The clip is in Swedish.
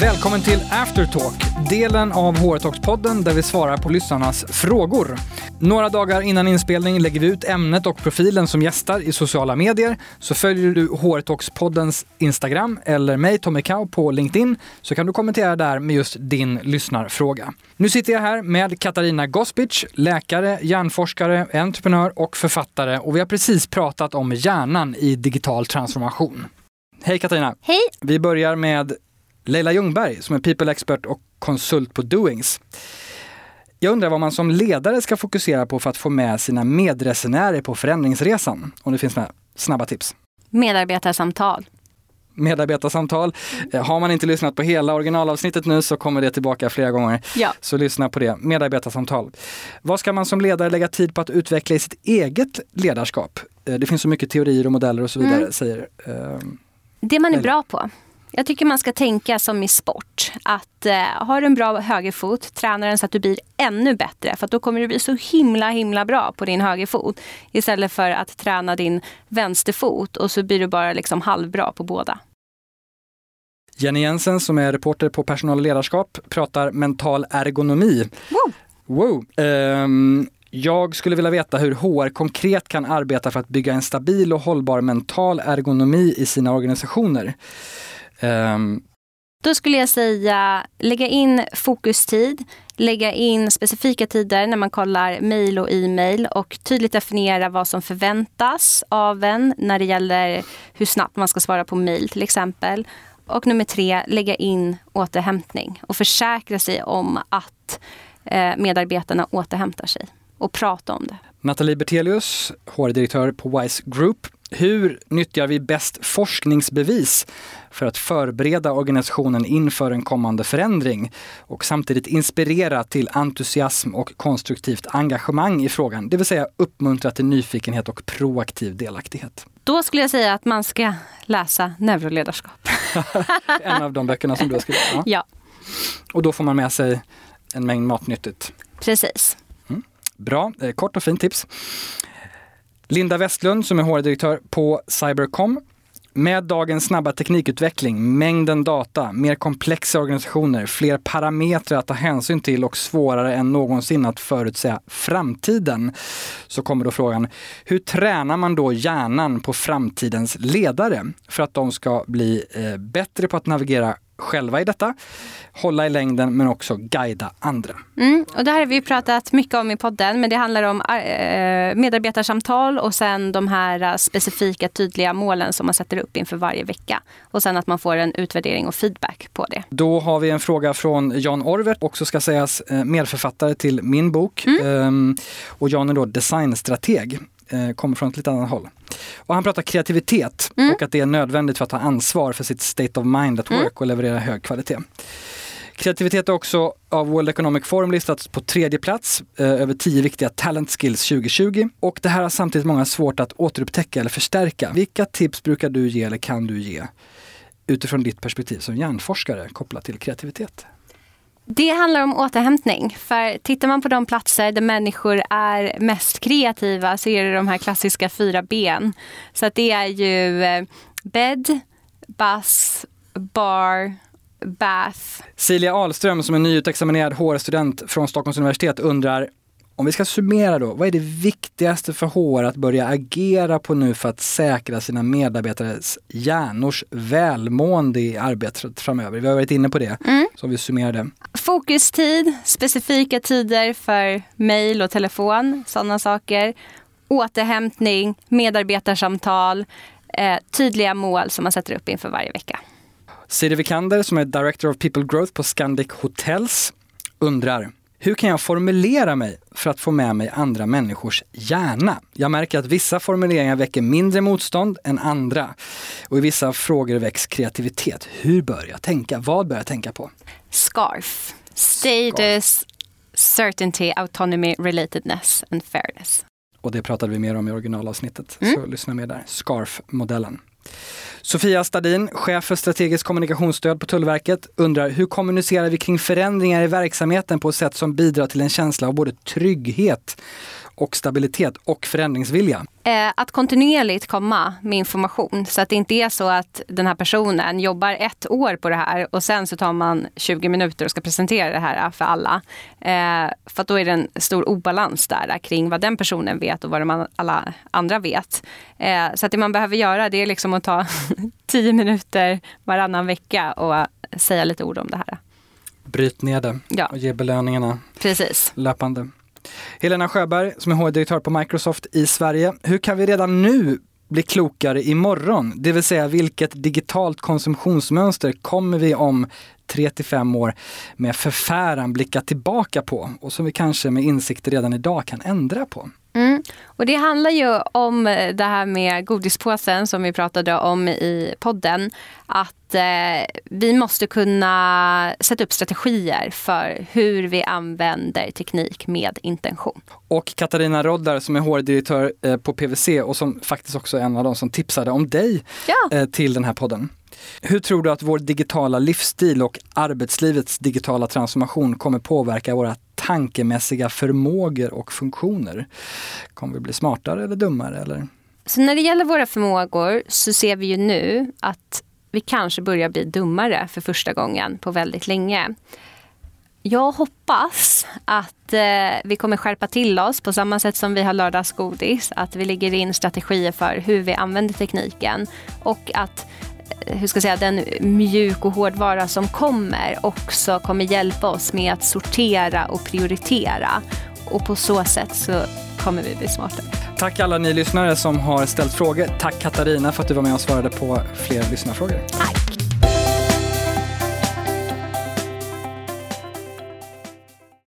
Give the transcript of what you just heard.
Välkommen till Aftertalk, delen av HR-talks-podden där vi svarar på lyssnarnas frågor. Några dagar innan inspelning lägger vi ut ämnet och profilen som gästar i sociala medier. Så följer du HR-talks-poddens Instagram eller mig, Tommy Kau, på LinkedIn så kan du kommentera där med just din lyssnarfråga. Nu sitter jag här med Katarina Gospic, läkare, hjärnforskare, entreprenör och författare och vi har precis pratat om hjärnan i digital transformation. Hej Katarina! Hej! Vi börjar med Leila Ljungberg som är people expert och konsult på Doings. Jag undrar vad man som ledare ska fokusera på för att få med sina medresenärer på förändringsresan? Om det finns några snabba tips. Medarbetarsamtal. Medarbetarsamtal. Eh, har man inte lyssnat på hela originalavsnittet nu så kommer det tillbaka flera gånger. Ja. Så lyssna på det. Medarbetarsamtal. Vad ska man som ledare lägga tid på att utveckla i sitt eget ledarskap? Eh, Det finns så mycket teorier och modeller och så vidare, Mm. säger eh, Det man är Eller- bra på. Jag tycker man ska tänka som i sport. Att eh, har du en bra högerfot, träna den så att du blir ännu bättre. För att då kommer du bli så himla himla bra på din högerfot. Istället för att träna din vänsterfot och så blir du bara liksom halvbra på båda. Jenny Jensen som är reporter på personal och ledarskap pratar mental ergonomi. Wow. Wow. Ehm, jag skulle vilja veta hur HR konkret kan arbeta för att bygga en stabil och hållbar mental ergonomi i sina organisationer. Ehm, Då skulle jag säga lägga in fokustid, lägga in specifika tider när man kollar mejl och e-mail och tydligt definiera vad som förväntas av en när det gäller hur snabbt man ska svara på mejl till exempel. Och nummer tre, lägga in återhämtning och försäkra sig om att eh, medarbetarna återhämtar sig och prata om det. Nathalie Bertelius, HR-direktör på Wise Group. Hur nyttjar vi bäst forskningsbevis för att förbereda organisationen inför en kommande förändring och samtidigt inspirera till entusiasm och konstruktivt engagemang i frågan, det vill säga uppmuntra till nyfikenhet och proaktiv delaktighet. Då skulle jag säga att man ska läsa neuroledarskap. En av de böckerna som du har skrivit. Ja. Ja, Och då får man med sig en mängd matnyttigt. precis. Bra, eh, kort och fint tips. Linda Westlund som är HR-direktör på Cybercom. Med dagens snabba teknikutveckling, mängden data, mer komplexa organisationer, fler parametrar att ta hänsyn till och svårare än någonsin att förutsäga framtiden. Så kommer då frågan, hur tränar man då hjärnan på framtidens ledare för att de ska bli eh, bättre på att navigera själva i detta, hålla i längden men också guida andra. Mm, och det här har vi pratat mycket om i podden, men det handlar om eh, medarbetarsamtal och sen de här eh, specifika tydliga målen som man sätter upp inför varje vecka. Och sen att man får en utvärdering och feedback på det. Då har vi en fråga från Jan Orvert, också ska sägas eh, medförfattare till min bok. Ehm, och Jan är då designstrateg, kommer från ett lite annat håll. Och han pratar kreativitet och att det är nödvändigt för att ta ansvar för sitt state of mind at work och leverera hög kvalitet. Kreativitet är också av World Economic Forum listats på tredje plats eh, över tio viktiga talent skills 2020. Och det här har samtidigt många svårt att återupptäcka eller förstärka. Vilka tips brukar du ge eller kan du ge utifrån ditt perspektiv som hjärnforskare kopplat till kreativitet? Det handlar om återhämtning. För tittar man på de platser där människor är mest kreativa så är det de här klassiska fyra ben. Så att det är ju eh, bed, bus, bar, bath. Silja Ahlström som är nyutexaminerad HR-student från Stockholms universitet undrar om vi ska summera då, vad är det viktigaste för HR att börja agera på nu för att säkra sina medarbetares hjärnors välmående i arbetet framöver? Vi har varit inne på det, så om vi summerar det. Fokustid, specifika tider för mejl och telefon, sådana saker. Återhämtning, medarbetarsamtal, eh, tydliga mål som man sätter upp inför varje vecka. Siri Vikander som är Director of People Growth på Scandic Hotels undrar hur kan jag formulera mig för att få med mig andra människors hjärna? Jag märker att vissa formuleringar väcker mindre motstånd än andra. Och i vissa frågor väcks kreativitet. Hur bör jag tänka? Vad bör jag tänka på? SCARF, Status, Certainty, Autonomy, Relatedness and Fairness. Och det pratade vi mer om i originalavsnittet, så lyssna med där. SCARF-modellen. Sofia Stadin, chef för strategiskt kommunikationsstöd på Tullverket, undrar hur kommunicerar vi kring förändringar i verksamheten på ett sätt som bidrar till en känsla av både trygghet och stabilitet och förändringsvilja? Eh, att kontinuerligt komma med information så att det inte är så att den här personen jobbar ett år på det här och sen så tar man 20 minuter och ska presentera det här för alla. Eh, för då är det en stor obalans där kring vad den personen vet och vad alla andra vet. Eh, så att det man behöver göra det är liksom att ta 10 minuter varannan vecka och säga lite ord om det här. Bryt ner det ja. och ge belöningarna Precis. löpande. Helena Sjöberg som är HR-direktör på Microsoft i Sverige. Hur kan vi redan nu bli klokare imorgon? Det vill säga vilket digitalt konsumtionsmönster kommer vi om 3 till 5 år med förfäran blicka tillbaka på och som vi kanske med insikter redan idag kan ändra på? Mm. Och det handlar ju om det här med godispåsen som vi pratade om i podden. Att eh, vi måste kunna sätta upp strategier för hur vi använder teknik med intention. Och Katarina Roddar som är HR-direktör eh, på PWC och som faktiskt också är en av de som tipsade om dig ja. eh, till den här podden. Hur tror du att vår digitala livsstil och arbetslivets digitala transformation kommer påverka våra tankemässiga förmågor och funktioner? Kommer vi bli smartare eller dummare? Eller? Så när det gäller våra förmågor så ser vi ju nu att vi kanske börjar bli dummare för första gången på väldigt länge. Jag hoppas att eh, vi kommer skärpa till oss på samma sätt som vi har lördagsgodis. Att vi lägger in strategier för hur vi använder tekniken och att hur ska jag säga, den mjuk och hårdvara som kommer också kommer hjälpa oss med att sortera och prioritera. Och på så sätt så kommer vi bli smartare. Tack alla ni lyssnare som har ställt frågor. Tack Katarina för att du var med och svarade på fler lyssnarfrågor. Tack.